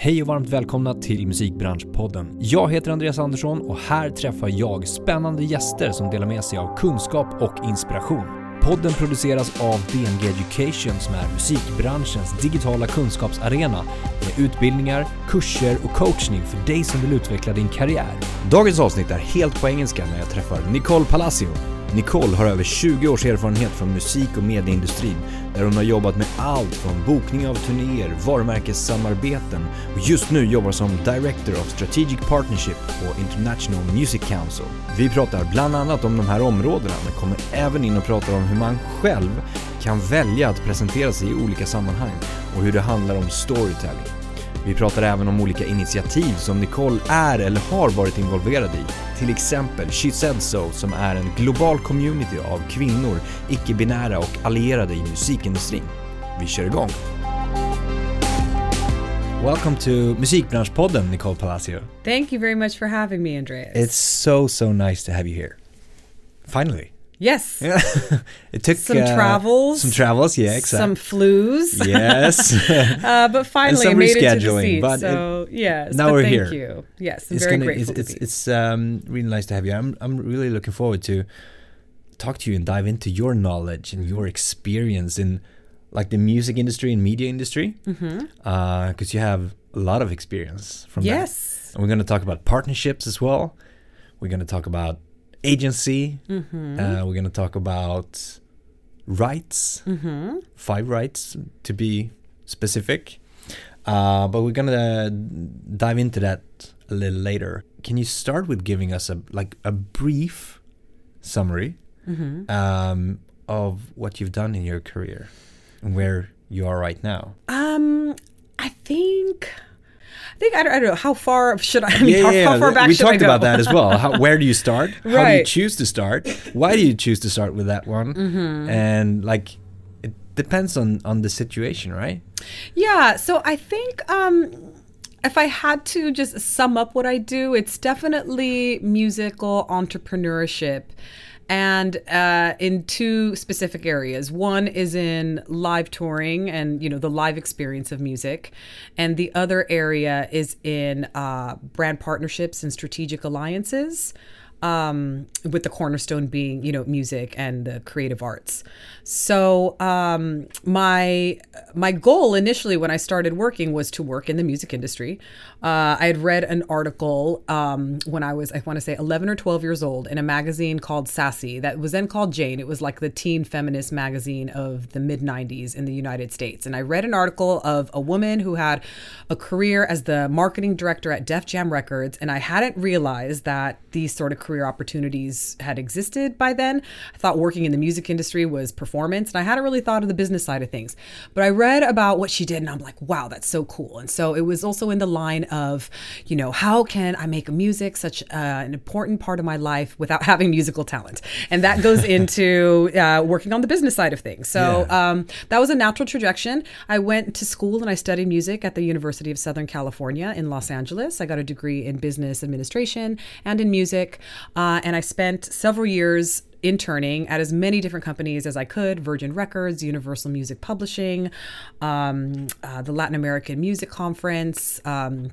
Hej och varmt välkomna till Musikbranschpodden. Jag heter Andreas Andersson och här träffar jag spännande gäster som delar med sig av kunskap och inspiration. Podden produceras av DNG Education som är musikbranschens digitala kunskapsarena med utbildningar, kurser och coachning för dig som vill utveckla din karriär. Dagens avsnitt är helt på engelska när jag träffar Nicole Palacio. Nicole har över 20 års erfarenhet från musik och medieindustrin där hon har jobbat med allt från bokning av turnéer, varumärkessamarbeten och just nu jobbar som Director of Strategic Partnership på International Music Council. Vi pratar bland annat om de här områdena men kommer även in och pratar om hur man själv kan välja att presentera sig i olika sammanhang och hur det handlar om storytelling. Vi pratar även om olika initiativ som Nicole är eller har varit involverad i. Till exempel She Said So som är en global community av kvinnor, icke-binära och allierade i musikindustrin. Vi kör igång! Welcome to Musikbranschpodden, Nicole Palacio. Thank you very much for having me, Andreas. It's so, so nice to have you here. Finally. Yes. Yeah. it took Some uh, travels. Some travels, yeah, exactly. Some flus. yes. uh, but finally, I some made it to the rescheduling, seat. but so yes. now we're thank here. you. Yes, I'm it's very gonna, grateful it's, to it's, it's um, really nice to have you. I'm, I'm really looking forward to talk to you and dive into your knowledge and your experience in like the music industry and media industry because Mm-hmm. you have a lot of experience from that. yes. And we're going to talk about partnerships as well. We're going to talk about agency. Mm-hmm. Uh, we're going to talk about rights, Mm-hmm. five rights to be specific. Uh, but we're gonna dive into that a little later. Can you start with giving us a like a brief summary Mm-hmm. um, of what you've done in your career and where you are right now? Um, I think. I think I don't, I don't know how far should I? I mean, how, how far back we should talked I go? about that as well. How, where do you start? right. How do you choose to start? Why do you choose to start with that one? Mm-hmm. And like, it depends on on the situation, right? Yeah, so I think um, if I had to just sum up what I do, it's definitely musical entrepreneurship. And uh, in two specific areas. One is in live touring and you know the live experience of music, and the other area is in uh, brand partnerships and strategic alliances um, with the cornerstone being you know music and the creative arts. So um, my my goal initially when I started working was to work in the music industry. Uh, I had read an article um, when I was I want to say 11 or 12 years old in a magazine called Sassy that was then called Jane. It was like the teen feminist magazine of the mid 90s in the United States. And I read an article of a woman who had a career as the marketing director at Def Jam Records, and I hadn't realized that these sort of career opportunities had existed by then. I thought working in the music industry was performance, and I hadn't really thought of the business side of things. But I read about what she did, and I'm like, wow, that's so cool. And so it was also in the line of, you know, how can I make music such uh, an important part of my life without having musical talent? And that goes into uh, working on the business side of things. So Yeah. um, that was a natural trajectory. I went to school and I studied music at the University of Southern California in Los Angeles. I got a degree in business administration and in music. Uh, and I spent several years interning at as many different companies as I could Virgin Records, Universal Music Publishing, um, uh, the Latin American Music Conference. Um,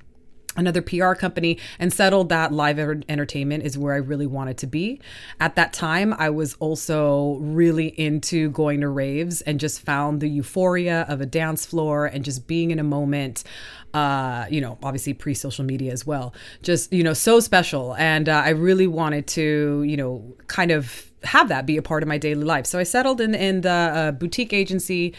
another PR company and settled that live er- entertainment is where I really wanted to be. At that time, I was also really into going to raves and just found the euphoria of a dance floor and just being in a moment. Uh, you know, obviously pre social media as well. Just, you know, so special. And uh, I really wanted to, you know, kind of have that be a part of my daily life. So I settled in in the uh, boutique agency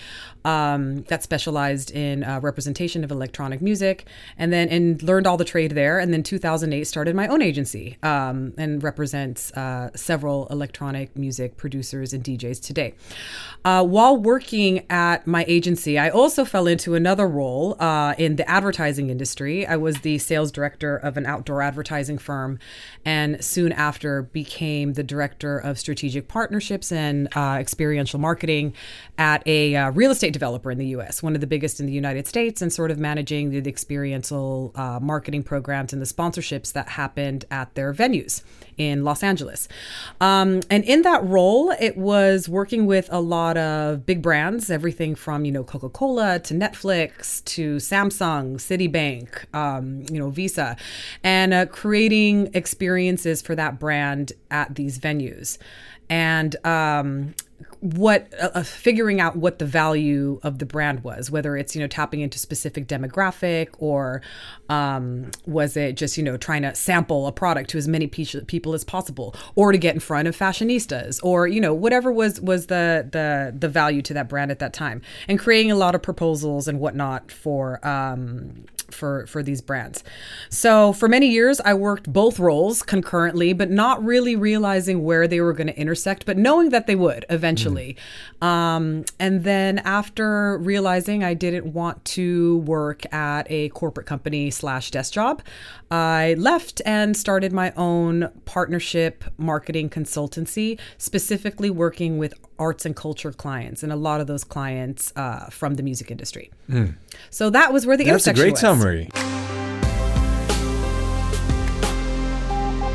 um, that specialized in uh, representation of electronic music, and then and learned all the trade there. And then 2008 started my own agency um, and represents uh, several electronic music producers and DJs today. Uh, while working at my agency, I also fell into another role uh, in the advertising industry. I was the sales director of an outdoor advertising firm, and soon after became the director of strategic partnerships and uh, experiential marketing at a uh, real estate developer in the U.S., one of the biggest in the United States, and sort of managing the, the experiential uh, marketing programs and the sponsorships that happened at their venues in Los Angeles. Um, and in that role, it was working with a lot of big brands, everything from you know Coca Cola to Netflix to Samsung Citibank, um, you know, Visa, and uh, creating experiences for that brand at these venues. And um, what uh, uh, figuring out what the value of the brand was whether it's you know tapping into specific demographic or um, was it just you know trying to sample a product to as many pe- people as possible or to get in front of fashionistas or you know whatever was was the the the value to that brand at that time and creating a lot of proposals and whatnot for um, for for these brands. So for many years I worked both roles concurrently, but not really realizing where they were going to intersect, but knowing that they would eventually. Mm. Um, and then after realizing I didn't want to work at a corporate company slash desk job, I left and started my own partnership marketing consultancy, specifically working with arts and culture clients, and a lot of those clients uh, from the music industry. Mm. So that was where the That's intersection a great was. summary.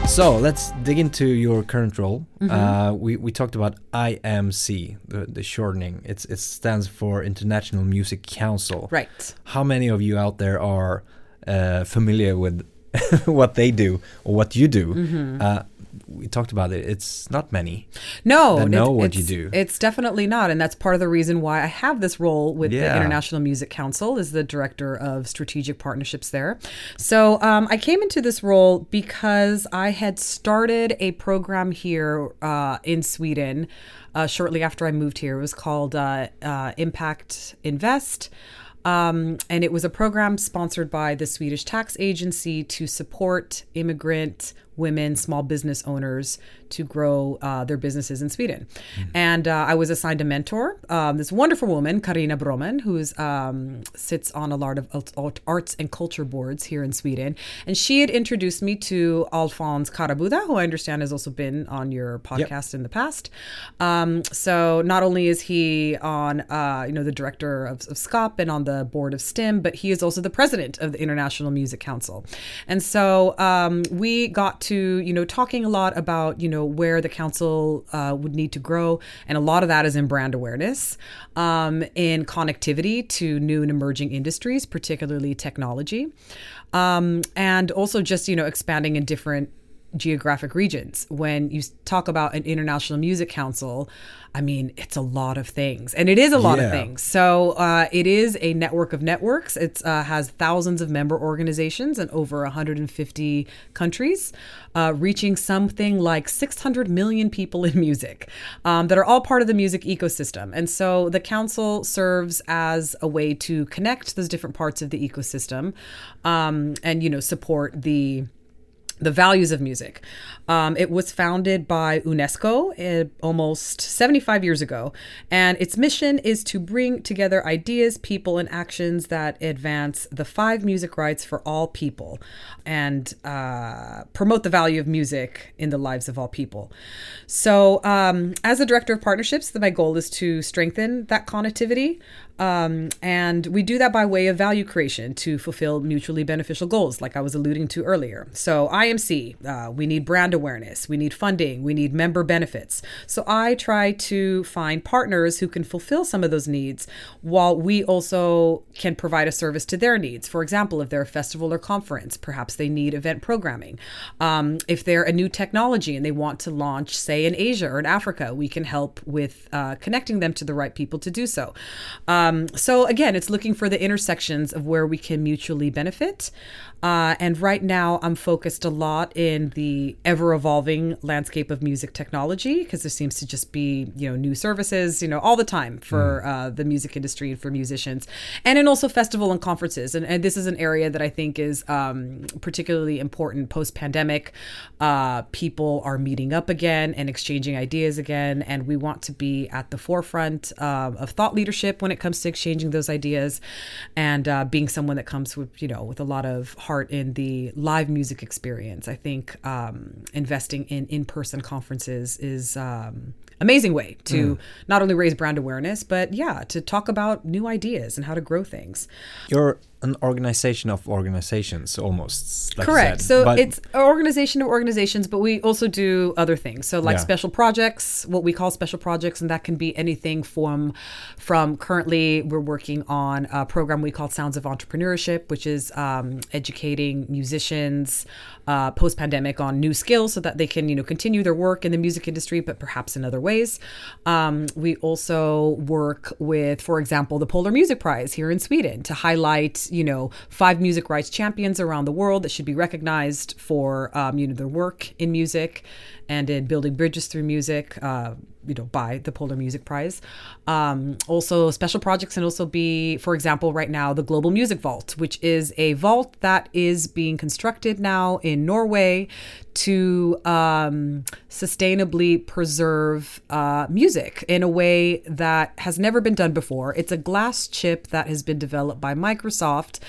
So let's dig into your current role. Mm-hmm. Uh, we, we talked about IMC, the, the shortening. It's it stands for International Music Council. Right. How many of you out there are uh, familiar with what they do or what you do? Mm-hmm. Uh, we talked about it. It's not many. No, that know what you do. It's definitely not, and that's part of the reason why I have this role with yeah. the International Music Council as the director of strategic partnerships there. So um, I came into this role because I had started a program here uh, in Sweden uh, shortly after I moved here. It was called uh, uh Impact Invest. Um, and it was a program sponsored by the Swedish tax agency to support immigrant women, small business owners to grow uh, their businesses in Sweden. Mm. And uh, I was assigned a mentor, um, this wonderful woman, Karina Broman, who um, sits on a lot of arts and culture boards here in Sweden. And she had introduced me to Alfons Karabuda, who I understand has also been on your podcast yep. in the past. Um, so not only is he on, uh, you know, the director of, of SKAP and on the board of STIM, but he is also the president of the International Music Council. And so um, we got to, you know, talking a lot about, you know, where the council uh, would need to grow. And a lot of that is in brand awareness, um, in connectivity to new and emerging industries, particularly technology. Um, and also just, you know, expanding in different geographic regions. When you talk about an international music council, I mean, it's a lot of things, and it is a lot yeah. of things. So uh, it is a network of networks. It uh, has thousands of member organizations in over 150 countries, uh, reaching something like 600 million people in music um, that are all part of the music ecosystem. And so the council serves as a way to connect those different parts of the ecosystem, um, and you know support the the values of music. Um, it was founded by UNESCO uh, almost 75 years ago, and its mission is to bring together ideas, people, and actions that advance the five music rights for all people and uh, promote the value of music in the lives of all people. So, um, as a director of partnerships, my goal is to strengthen that connectivity. Um, and we do that by way of value creation to fulfill mutually beneficial goals, like I was alluding to earlier. So, IMC, uh, we need brand awareness, we need funding, we need member benefits. So, I try to find partners who can fulfill some of those needs while we also can provide a service to their needs. For example, if they're a festival or conference, perhaps they need event programming. Um, if they're a new technology and they want to launch, say, in Asia or in Africa, we can help with uh, connecting them to the right people to do so. Um, so again, it's looking for the intersections of where we can mutually benefit. Uh, and right now, I'm focused a lot in the ever evolving landscape of music technology because there seems to just be, you know, new services, you know, all the time for mm. uh, the music industry and for musicians, and in also festival and conferences. And, and this is an area that I think is um, particularly important post pandemic. Uh, people are meeting up again and exchanging ideas again, and we want to be at the forefront um, of thought leadership when it comes to exchanging those ideas and uh, being someone that comes with, you know, with a lot of heart in the live music experience. I think um, investing in in person conferences is um, amazing way to mm. not only raise brand awareness, but yeah, to talk about new ideas and how to grow things. Your an organization of organizations almost. Like Correct. So But- it's an organization of organizations, but we also do other things. So like Yeah. special projects, what we call special projects, and that can be anything from from currently we're working on a program we call Sounds of Entrepreneurship, which is um, educating musicians uh, post pandemic on new skills so that they can you know continue their work in the music industry, but perhaps in other ways. Um, we also work with, for example, the Polar Music Prize here in Sweden to highlight you know five music rights champions around the world that should be recognized for um, you know their work in music and in building bridges through music. Uh, you know, by the Polar Music Prize. Um, also, special projects can also be, for example, right now, the Global Music Vault, which is a vault that is being constructed now in Norway to um, sustainably preserve uh, music in a way that has never been done before. It's a glass chip that has been developed by Microsoft,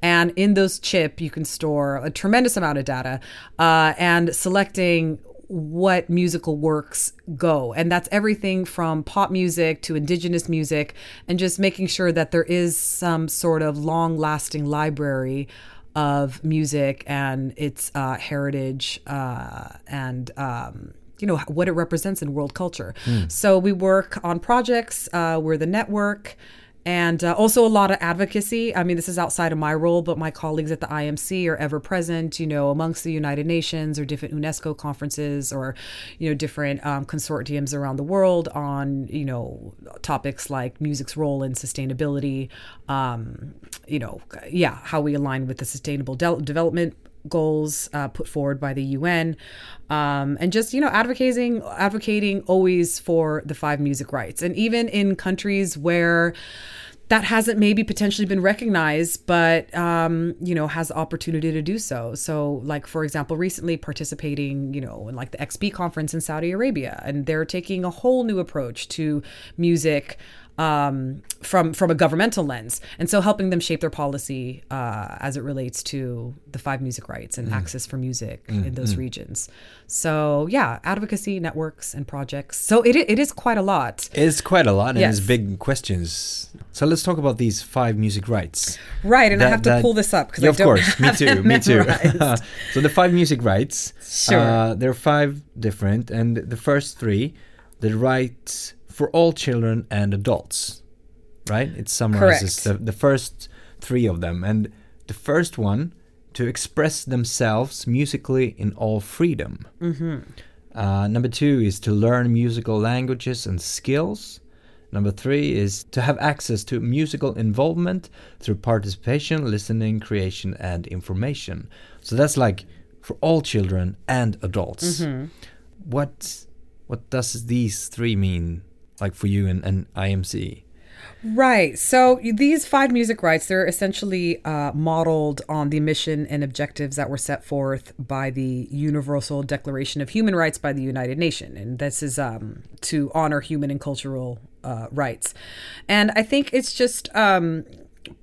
and in those chip you can store a tremendous amount of data. Uh, and selecting what musical works go. And that's everything from pop music to indigenous music, and just making sure that there is some sort of long lasting library of music and its uh, heritage uh, and. Um, you know what it represents in world culture. So we work on projects. Uh, we're the network, and uh, also a lot of advocacy. I mean, this is outside of my role, but my colleagues at the IMC are ever present, you know, amongst the United Nations or different UNESCO conferences or, you know, different um, consortiums around the world on, you know, topics like music's role in sustainability, um, you know, yeah, how we align with the sustainable de- development goals uh, put forward by the UN, um, and just you know advocating advocating always for the five music rights, and even in countries where that hasn't maybe potentially been recognized, but um, you know has the opportunity to do so. So, like for example, recently participating, you know, in like the XP conference in Saudi Arabia, and they're taking a whole new approach to music um, from from a governmental lens, and so helping them shape their policy uh, as it relates to the five music rights and access for music in those regions. So yeah, advocacy networks and projects. So it it is quite a lot. It's quite a lot and Yes. it's big questions. So let's talk about these five music rights. Right, and I have to that- pull this up because Yeah, I don't Of course, me too, me too. so the five music rights, Sure. uh, there are five different, and the first three, the rights for all children and adults, right? It summarizes the, the first three of them, and the first one to express themselves musically in all freedom. Mm-hmm. Uh, number two is to learn musical languages and skills. Number three is to have access to musical involvement through participation, listening, creation, and information. So that's like for all children and adults. Mm-hmm. What what does these three mean, like for you and, and IMC? Right. So these five music rights, they're essentially uh, modeled on the mission and objectives that were set forth by the Universal Declaration of Human Rights by the United Nations. And this is um, to honor human and cultural uh, rights. And I think it's just um,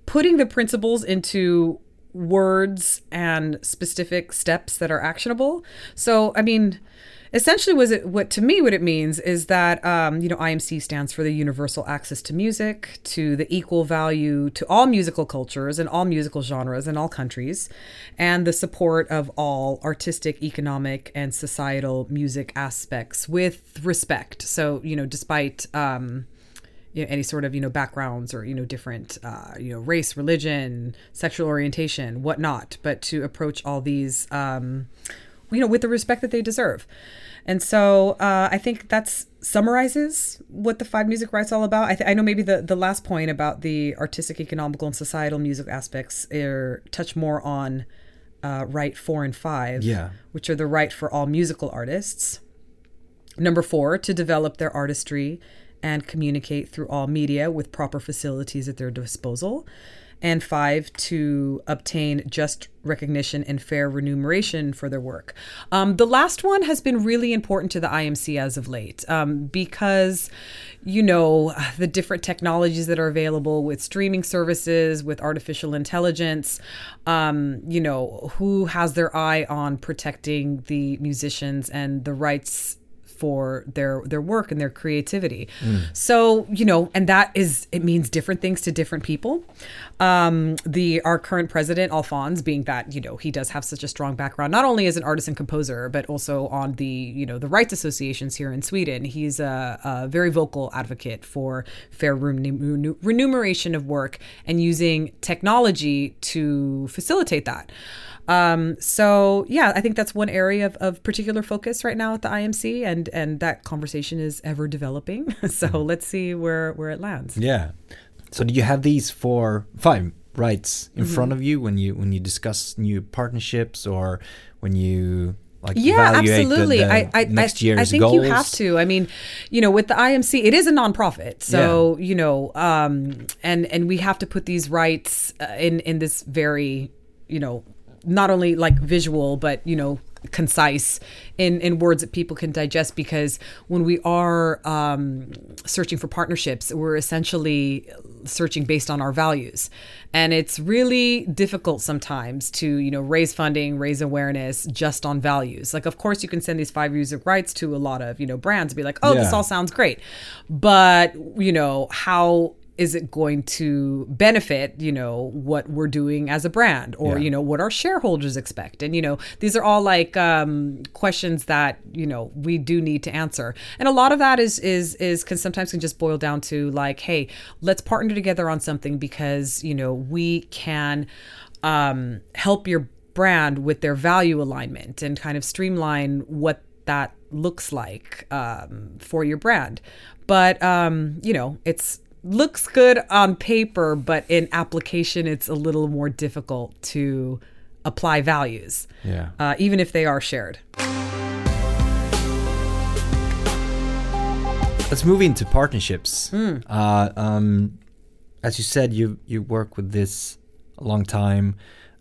putting the principles into words and specific steps that are actionable. So, I mean, essentially was it what to me what it means is that um, you know imc stands for the universal access to music to the equal value to all musical cultures and all musical genres in all countries and the support of all artistic economic and societal music aspects with respect. So you know despite um, you know, any sort of you know backgrounds or you know different uh, you know race, religion, sexual orientation, whatnot, but to approach all these um, you know with the respect that they deserve. And so uh, I think that's summarizes what the five music rights all about. I, th- I know maybe the, the last point about the artistic, economical, and societal music aspects are touch more on uh, right four and five, Yeah. which are the right for all musical artists. Number four, to develop their artistry and communicate through all media with proper facilities at their disposal. And five, to obtain just recognition and fair remuneration for their work. Um, the last one has been really important to the IMC as of late um, because, you know, the different technologies that are available with streaming services, with artificial intelligence, um, you know, who has their eye on protecting the musicians and the rights for their their work and their creativity. So you know, and that is it means different things to different people. Um, the our current president Alfons, being that you know he does have such a strong background, not only as an artist and composer, but also on the you know the rights associations here in Sweden. He's a, a very vocal advocate for fair remun- remuneration of work and using technology to facilitate that. Um, so yeah, I think that's one area of, of particular focus right now at the IMC, and and that conversation is ever developing. so let's see where where it lands. Yeah. So do you have these four, five rights in front of you when you when you discuss new partnerships or when you like Yeah, evaluate the- absolutely. the I, I, next I, I think goals? you have to. I mean, you know, with the IMC, it is a nonprofit, so you know, um, and and we have to put these rights uh, in in this very, you know, not only like visual, but you know, concise in in words that people can digest. Because when we are um, searching for partnerships, we're essentially searching based on our values, and it's really difficult sometimes to you know raise funding, raise awareness just on values. Like, of course, you can send these five views of rights to a lot of you know brands, and be like, oh, this all sounds great, but you know how is it going to benefit you know what we're doing as a brand or Yeah. you know what our shareholders expect? And you know these are all like um, questions that you know we do need to answer. And a lot of that is is is can sometimes can just boil down to like hey let's partner together on something because you know we can um, help your brand with their value alignment and kind of streamline what that looks like um, for your brand. But um, you know it's looks good on paper but in application it's a little more difficult to apply values Yeah. uh, even if they are shared Let's move into partnerships. Hmm. Uh, um, as you said, you you work with this a long time,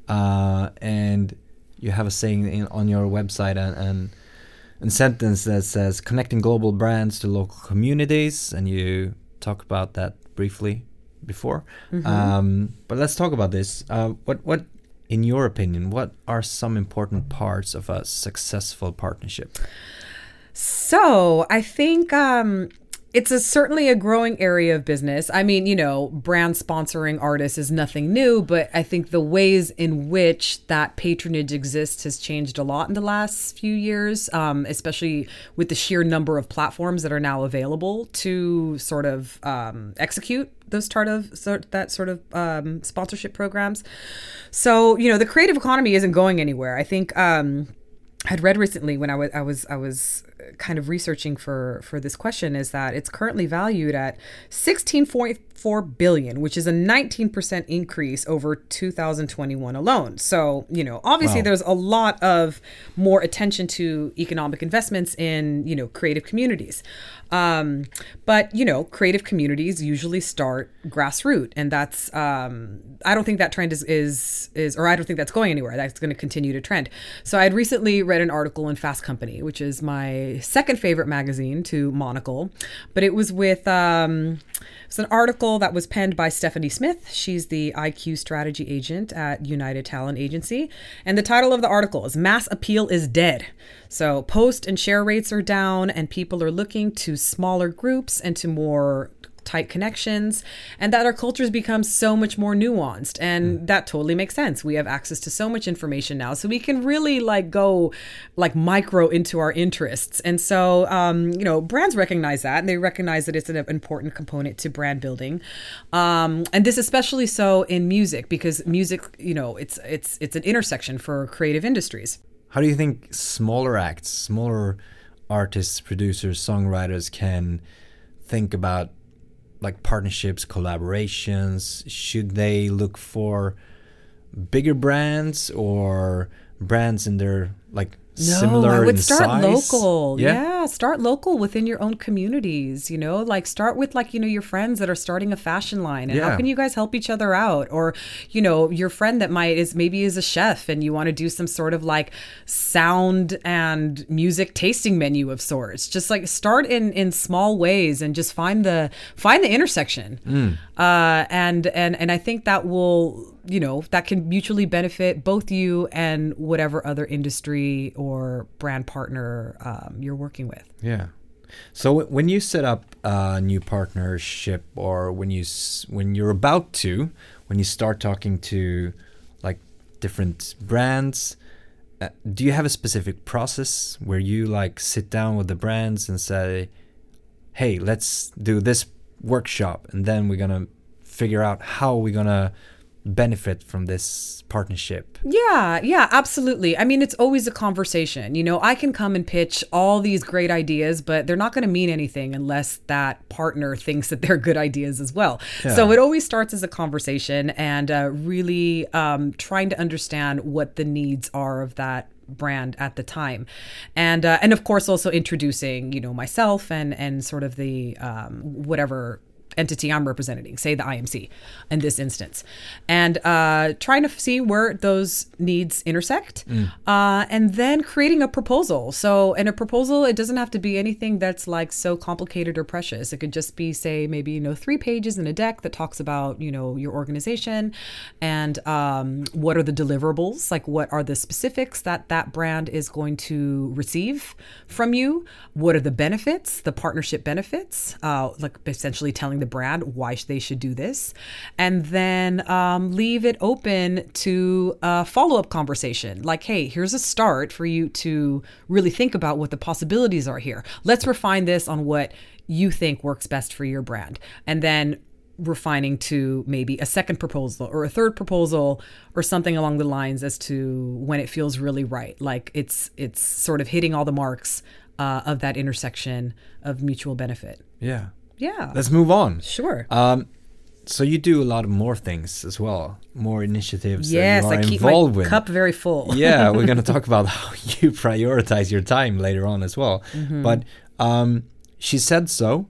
uh, and you have a saying in, on your website and, and a sentence that says connecting global brands to local communities, and you talk about that briefly before. Mm-hmm. Um, but let's talk about this. Uh, what what in your opinion, what are some important parts of a successful partnership? So I think um, it's a, certainly a growing area of business. I mean, you know, brand sponsoring artists is nothing new, but I think the ways in which that patronage exists has changed a lot in the last few years, um, especially with the sheer number of platforms that are now available to sort of um, execute those sort of that sort of um, sponsorship programs. So you know, the creative economy isn't going anywhere. I think. Um, had read recently when I was I was I was kind of researching for for this question is that it's currently valued at 16.4 billion, which is a 19% increase over 2021 alone. So, you know, obviously Wow. there's a lot of more attention to economic investments in, you know, creative communities. Um, but, you know, creative communities usually start grassroots and that's um, I don't think that trend is is is or I don't think that's going anywhere. That's going to continue to trend. So I had recently read an article in Fast Company, which is my second favorite magazine to Monocle, but it was with um, it's an article that was penned by Stephanie Smith. She's the IQ strategy agent at United Talent Agency, and the title of the article is "Mass Appeal is Dead." So post and share rates are down, and people are looking to smaller groups and to more tight connections and that our cultures become so much more nuanced and that totally makes sense. We have access to so much information now so we can really like go like micro into our interests. And so um, you know brands recognize that and they recognize that it's an important component to brand building. Um, and this especially so in music because music you know it's it's it's an intersection for creative industries. How do you think smaller acts, smaller artists, producers, songwriters can think about like partnerships, collaborations? Should they look for bigger brands or brands in their like similar I would start size? local. Yeah. start local within your own communities. You know, like start with like you know your friends that are starting a fashion line, and Yeah. how can you guys help each other out? Or you know, your friend that might is maybe is a chef, and you want to do some sort of like sound and music tasting menu of sorts. Just like start in in small ways and just find the find the intersection. Uh, and and and I think that will you know that can mutually benefit both you and whatever other industry or brand partner um, you're working with. Yeah. So when you set up a new partnership, or when you when you're about to, when you start talking to like different brands, uh, do you have a specific process where you like sit down with the brands and say, "Hey, let's do this workshop, and then we're gonna figure out how we're gonna benefit from this partnership. Yeah, yeah, absolutely. I mean, it's always a conversation. You know, I can come and pitch all these great ideas, but they're not going to mean anything unless that partner thinks that they're good ideas as well. Yeah. So it always starts as a conversation and uh, really um, trying to understand what the needs are of that brand at the time and uh, and of course also introducing you know myself and and sort of the um, whatever entity I'm representing, say the IMC in this instance, and uh, trying to see where those needs intersect, uh, and then creating a proposal. So, in a proposal, it doesn't have to be anything that's like so complicated or precious. It could just be, say, maybe you know, three pages in a deck that talks about you know your organization and um, what are the deliverables, like what are the specifics that that brand is going to receive from you. What are the benefits, the partnership benefits, uh, like essentially telling the brand why they should do this, and then um, leave it open to a follow up conversation. Like, hey, here's a start for you to really think about what the possibilities are here. Let's refine this on what you think works best for your brand, and then refining to maybe a second proposal or a third proposal or something along the lines as to when it feels really right like it's it's sort of hitting all the marks uh, of that intersection of mutual benefit Yeah. Yeah Let's move on. sure Um, so you do a lot of more things as well, more initiatives yes i keep my with. cup very full yeah, we're gonna talk about how you prioritize your time later on as well. Mm-hmm. But um, she said so.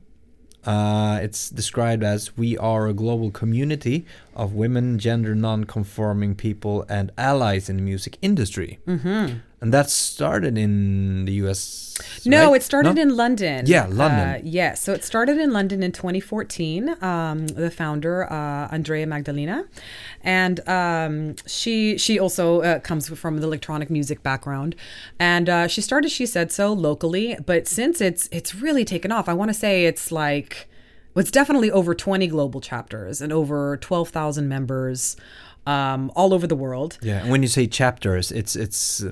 Uh, it's described as we are a global community of women, gender non-conforming people, and allies in the music industry. Mm-hmm. And that started in the U.S. No, right? it started No? in London. Yeah, London. Uh, yes, so it started in London in 2014. Um, the founder, uh, Andreea Magdalina, and um, she she also uh, comes from the electronic music background, and uh, she started She Said So locally, but since it's it's really taken off, I want to say it's like well, it's definitely over 20 global chapters and over 12,000 members um, all over the world. Yeah, and when you say chapters, it's it's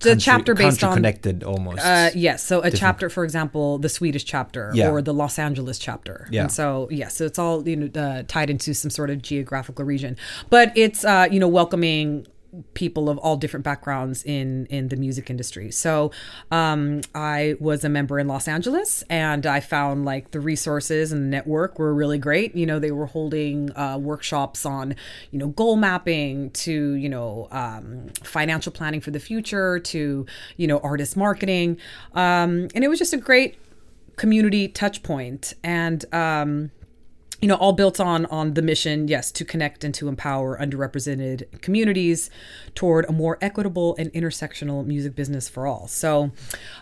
The chapter based on- connected almost. Uh, yes. So a chapter, for example, the Swedish chapter Yeah. or the Los Angeles chapter. Yeah. And so, yes, so it's all you know uh, tied into some sort of geographical region, but it's uh, you know welcoming people of all different backgrounds in in the music industry. So um, I was a member in Los Angeles, and I found like the resources and the network were really great. You know, they were holding uh, workshops on you know goal mapping to you know um, financial planning for the future to you know artist marketing, um, and it was just a great community touch point and. Um, you know all built on on the mission yes to connect and to empower underrepresented communities toward a more equitable and intersectional music business for all. So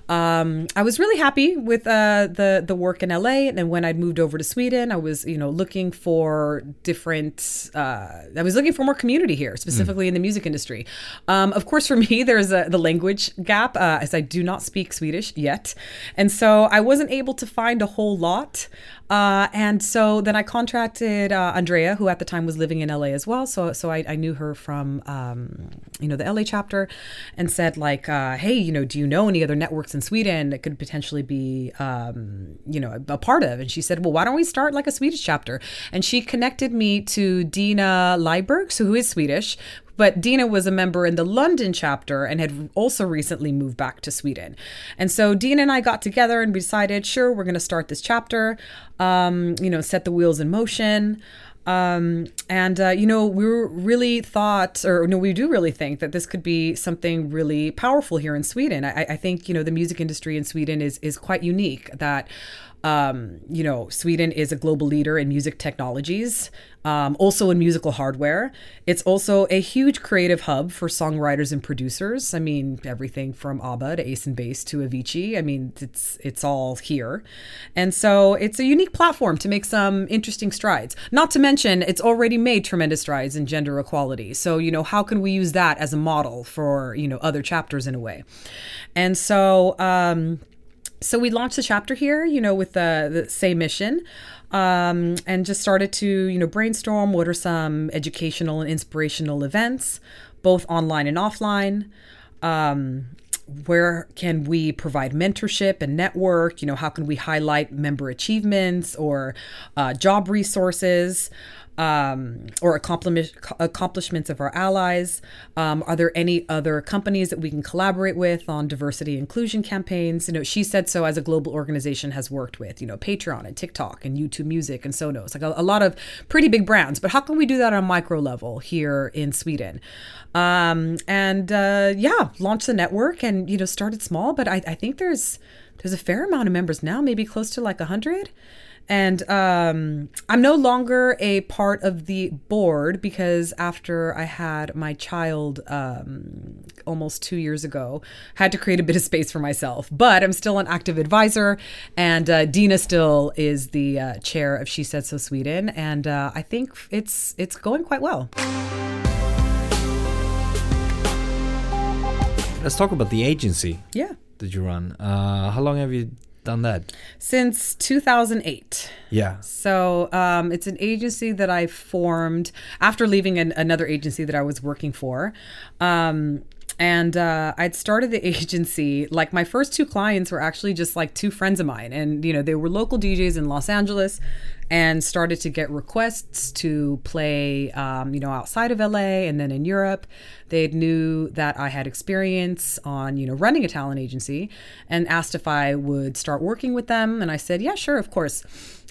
um, i was really happy with uh, the the work in la and then when i moved over to sweden i was you know looking for different uh, i was looking for more community here specifically in the music industry. Um, of course for me there's a, the language gap uh, as i do not speak swedish yet. And so i wasn't able to find a whole lot uh, and so then I contracted uh, Andreea, who at the time was living in LA as well. So so I, I knew her from um, you know the LA chapter, and said like, uh, hey, you know, do you know any other networks in Sweden that could potentially be um, you know a, a part of? And she said, well, why don't we start like a Swedish chapter? And she connected me to Dina Leiberg, who is Swedish, but Dina was a member in the London chapter and had also recently moved back to Sweden. And so Dina and I got together and we decided, sure, we're going to start this chapter, um, you know, set the wheels in motion. Um, and, uh, you know, we really thought, or no, we do really think that this could be something really powerful here in Sweden. I, I think, you know, the music industry in Sweden is, is quite unique that Um, you know, Sweden is a global leader in music technologies, um, also in musical hardware. It's also a huge creative hub for songwriters and producers. I mean, everything from ABBA to Ace of Base to Avicii. I mean, it's it's all here, and so it's a unique platform to make some interesting strides. Not to mention, it's already made tremendous strides in gender equality. So you know, how can we use that as a model for you know other chapters in a way? And so. Um, so we launched the chapter here, you know, with the, the same mission, um, and just started to, you know, brainstorm what are some educational and inspirational events, both online and offline. Um, where can we provide mentorship and network? You know, how can we highlight member achievements or uh, job resources? Um, or accomplishments of our allies? Um, are there any other companies that we can collaborate with on diversity inclusion campaigns? You know, she said so as a global organization has worked with, you know, Patreon and TikTok and YouTube Music and Sonos, like a, a lot of pretty big brands. But how can we do that on a micro level here in Sweden? Um, and uh, yeah, launch the network and you know started small, but I, I think there's there's a fair amount of members now, maybe close to like a hundred. And um, I'm no longer a part of the board because after I had my child um, almost two years ago, had to create a bit of space for myself. But I'm still an active advisor, and uh, Dina still is the uh, chair of She Said So Sweden, and uh, I think it's it's going quite well. Let's talk about the agency. Yeah. That you run. Uh, how long have you done that? Since 2008. Yeah. So um, it's an agency that I formed after leaving an, another agency that I was working for. Um, and uh, I'd started the agency. Like my first two clients were actually just like two friends of mine, and you know they were local DJs in Los Angeles, and started to get requests to play, um, you know, outside of LA and then in Europe. They knew that I had experience on, you know, running a talent agency, and asked if I would start working with them, and I said, yeah, sure, of course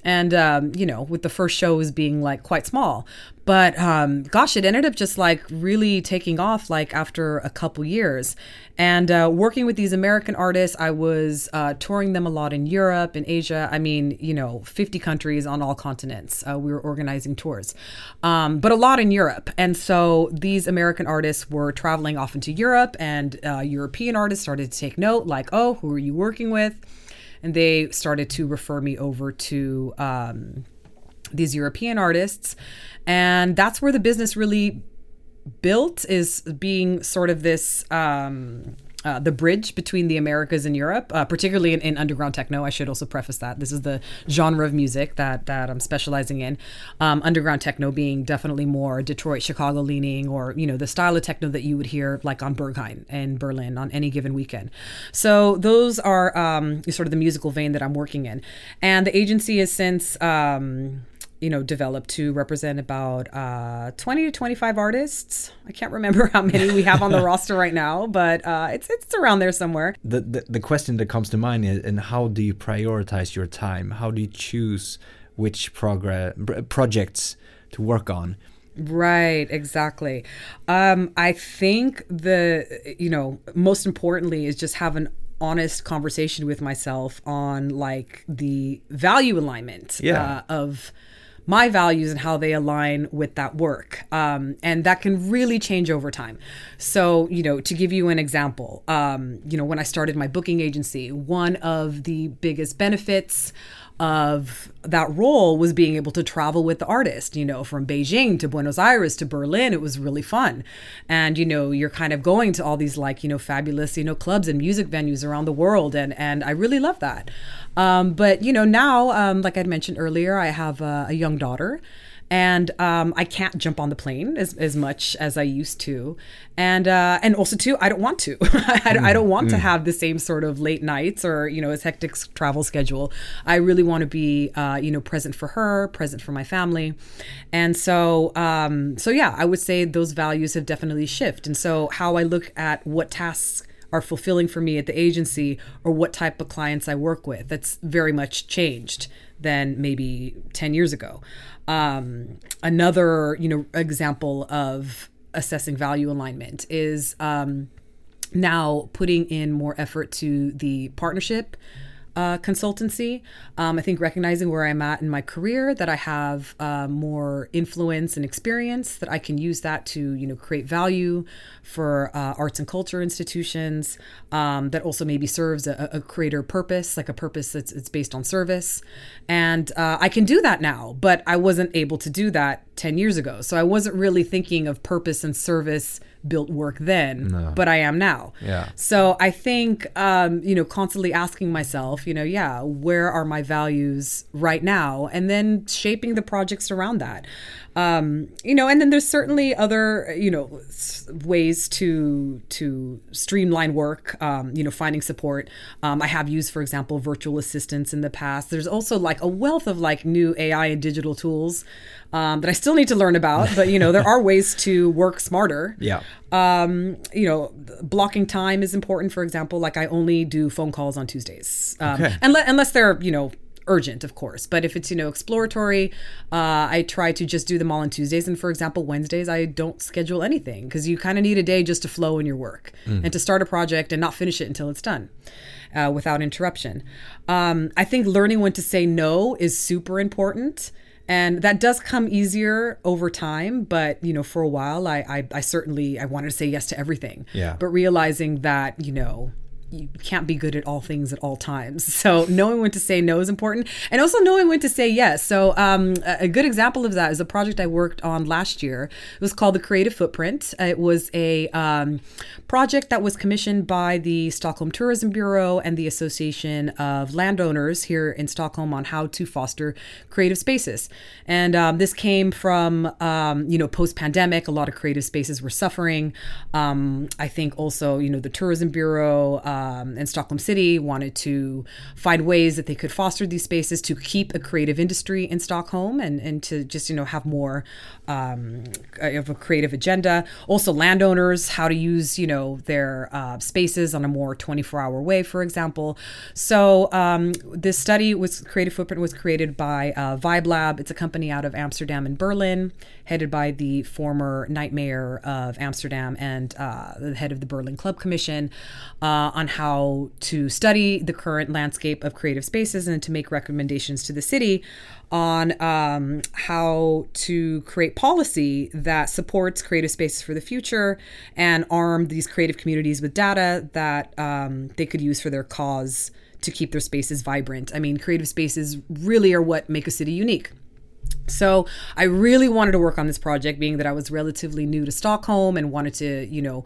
and um, you know with the first shows being like quite small. But um, gosh it ended up just like really taking off like after a couple years. And uh, working with these american artists i was uh, touring them a lot in europe and asia. I mean you know 50 countries on all continents uh, we were organizing tours. Um, but a lot in europe. And so these american artists were traveling off into europe and uh, european artists started to take note like oh who are you working with and they started to refer me over to um, these European artists, and that's where the business really built is being sort of this um, uh, the bridge between the Americas and Europe, uh, particularly in, in, underground techno. I should also preface that this is the genre of music that that I'm specializing in. Um, underground techno being definitely more Detroit, Chicago leaning, or you know the style of techno that you would hear like on Berghain in Berlin on any given weekend. So those are um, sort of the musical vein that I'm working in, and the agency has since. Um, you know, developed to represent about uh, 20 to 25 artists. I can't remember how many we have on the roster right now, but uh, it's it's around there somewhere. The, the, the question that comes to mind is, and how do you prioritize your time? How do you choose which progress projects to work on? Right, exactly. Um, I think the you know most importantly is just have an honest conversation with myself on like the value alignment yeah. uh, of my values and how they align with that work. Um, and that can really change over time. So, you know, to give you an example, um, you know, when I started my booking agency, one of the biggest benefits of that role was being able to travel with the artist, you know, from Beijing to Buenos Aires to Berlin. It was really fun. And, you know, you're kind of going to all these like, you know, fabulous, you know, clubs and music venues around the world. And, and I really love that. Um, but, you know, now, um, like I'd mentioned earlier, I have a, a young daughter and um, I can't jump on the plane as, as much as I used to, and uh, and also too I don't want to. I, I, don't want mm. to have the same sort of late nights or you know as hectic travel schedule. I really want to be uh, you know present for her, present for my family, and so um, so yeah, I would say those values have definitely shifted. And so how I look at what tasks are fulfilling for me at the agency or what type of clients I work with. That's very much changed than maybe 10 years ago. Um, another, you know, example of assessing value alignment is um, now putting in more effort to the partnership uh, consultancy. Um, I think recognizing where I'm at in my career, that I have uh, more influence and experience, that I can use that to you know create value for uh, arts and culture institutions. Um, that also maybe serves a, a, purpose, like a purpose that's it's based on service. And uh, I can do that now, but I wasn't able to do that 10 years ago. So I wasn't really thinking of purpose and service built work then, no. but I am now. Yeah. So I think, um, you know, constantly asking myself, you know, yeah, where are my values right now? And then shaping the projects around that. Um, you know, and then there's certainly other, you know, ways to to streamline work. Um, you know, finding support. Um, I have used, for example, virtual assistants in the past. There's also like a wealth of like new AI and digital tools um, that I still need to learn about. But you know, there are ways to work smarter. Yeah. Um, you know, blocking time is important. For example, like I only do phone calls on Tuesdays, um, okay. unless, unless they're you know urgent, of course. But if it's you know exploratory, uh, I try to just do them all on Tuesdays. And for example, Wednesdays I don't schedule anything because you kind of need a day just to flow in your work mm. and to start a project and not finish it until it's done. Uh, without interruption. Um, I think learning when to say no is super important and that does come easier over time but you know for a while I, I i, certainly i wanted to say yes to everything yeah but realizing that you know you can't be good at all things at all times. So knowing when to say no is important, and also knowing when to say yes. So um, a good example of that is a project I worked on last year. It was called the Creative Footprint. It was a um, project that was commissioned by the Stockholm Tourism Bureau and the Association of Landowners here in Stockholm on how to foster creative spaces. And um, this came from um, you know post pandemic, a lot of creative spaces were suffering. Um, I think also you know the Tourism Bureau. Uh, um, and Stockholm City wanted to find ways that they could foster these spaces to keep a creative industry in Stockholm and, and to just, you know, have more um, of a creative agenda. Also, landowners, how to use, you know, their uh, spaces on a more 24 hour way, for example. So, um, this study was Creative Footprint was created by uh, Vibe Lab. It's a company out of Amsterdam and Berlin, headed by the former night mayor of Amsterdam and uh, the head of the Berlin Club Commission uh, on how to study the current landscape of creative spaces and to make recommendations to the city on um, how to create policy that supports creative spaces for the future and arm these creative communities with data that um, they could use for their cause to keep their spaces vibrant. I mean, creative spaces really are what make a city unique. So I really wanted to work on this project, being that I was relatively new to Stockholm and wanted to, you know,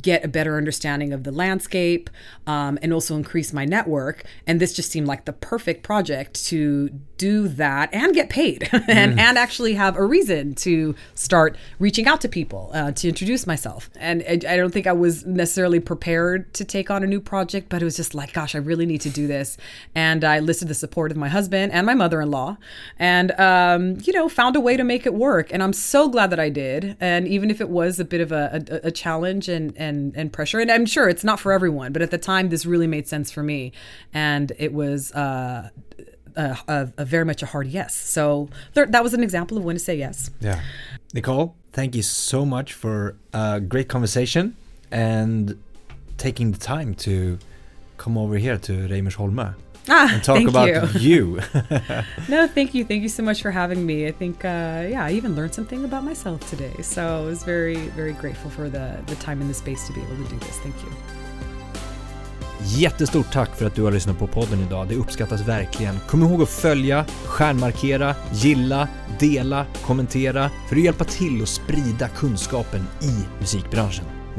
get a better understanding of the landscape um, and also increase my network. And this just seemed like the perfect project to do that and get paid and, mm. and actually have a reason to start reaching out to people uh, to introduce myself. And I, I don't think I was necessarily prepared to take on a new project, but it was just like, gosh, I really need to do this. And I listed the support of my husband and my mother in law. And, um, you know, found a way to make it work. And I'm so glad that I did. And even if it was a bit of a, a, a challenge and, and, and pressure, and I'm sure it's not for everyone, but at the time, this really made sense for me. And it was, uh, a, a, a, very much a hard yes. So that was an example of when to say yes. Yeah. Nicole, thank you so much for a great conversation and taking the time to come over here to Reimersholme ah, and talk about you. you. no, thank you. Thank you so much for having me. I think, uh, yeah, I even learned something about myself today. So I was very, very grateful for the, the time and the space to be able to do this. Thank you. Jättestort tack för att du har lyssnat på podden idag. Det uppskattas verkligen. Kom ihåg att följa, stjärnmarkera, gilla, dela, kommentera för att hjälpa till att sprida kunskapen i musikbranschen.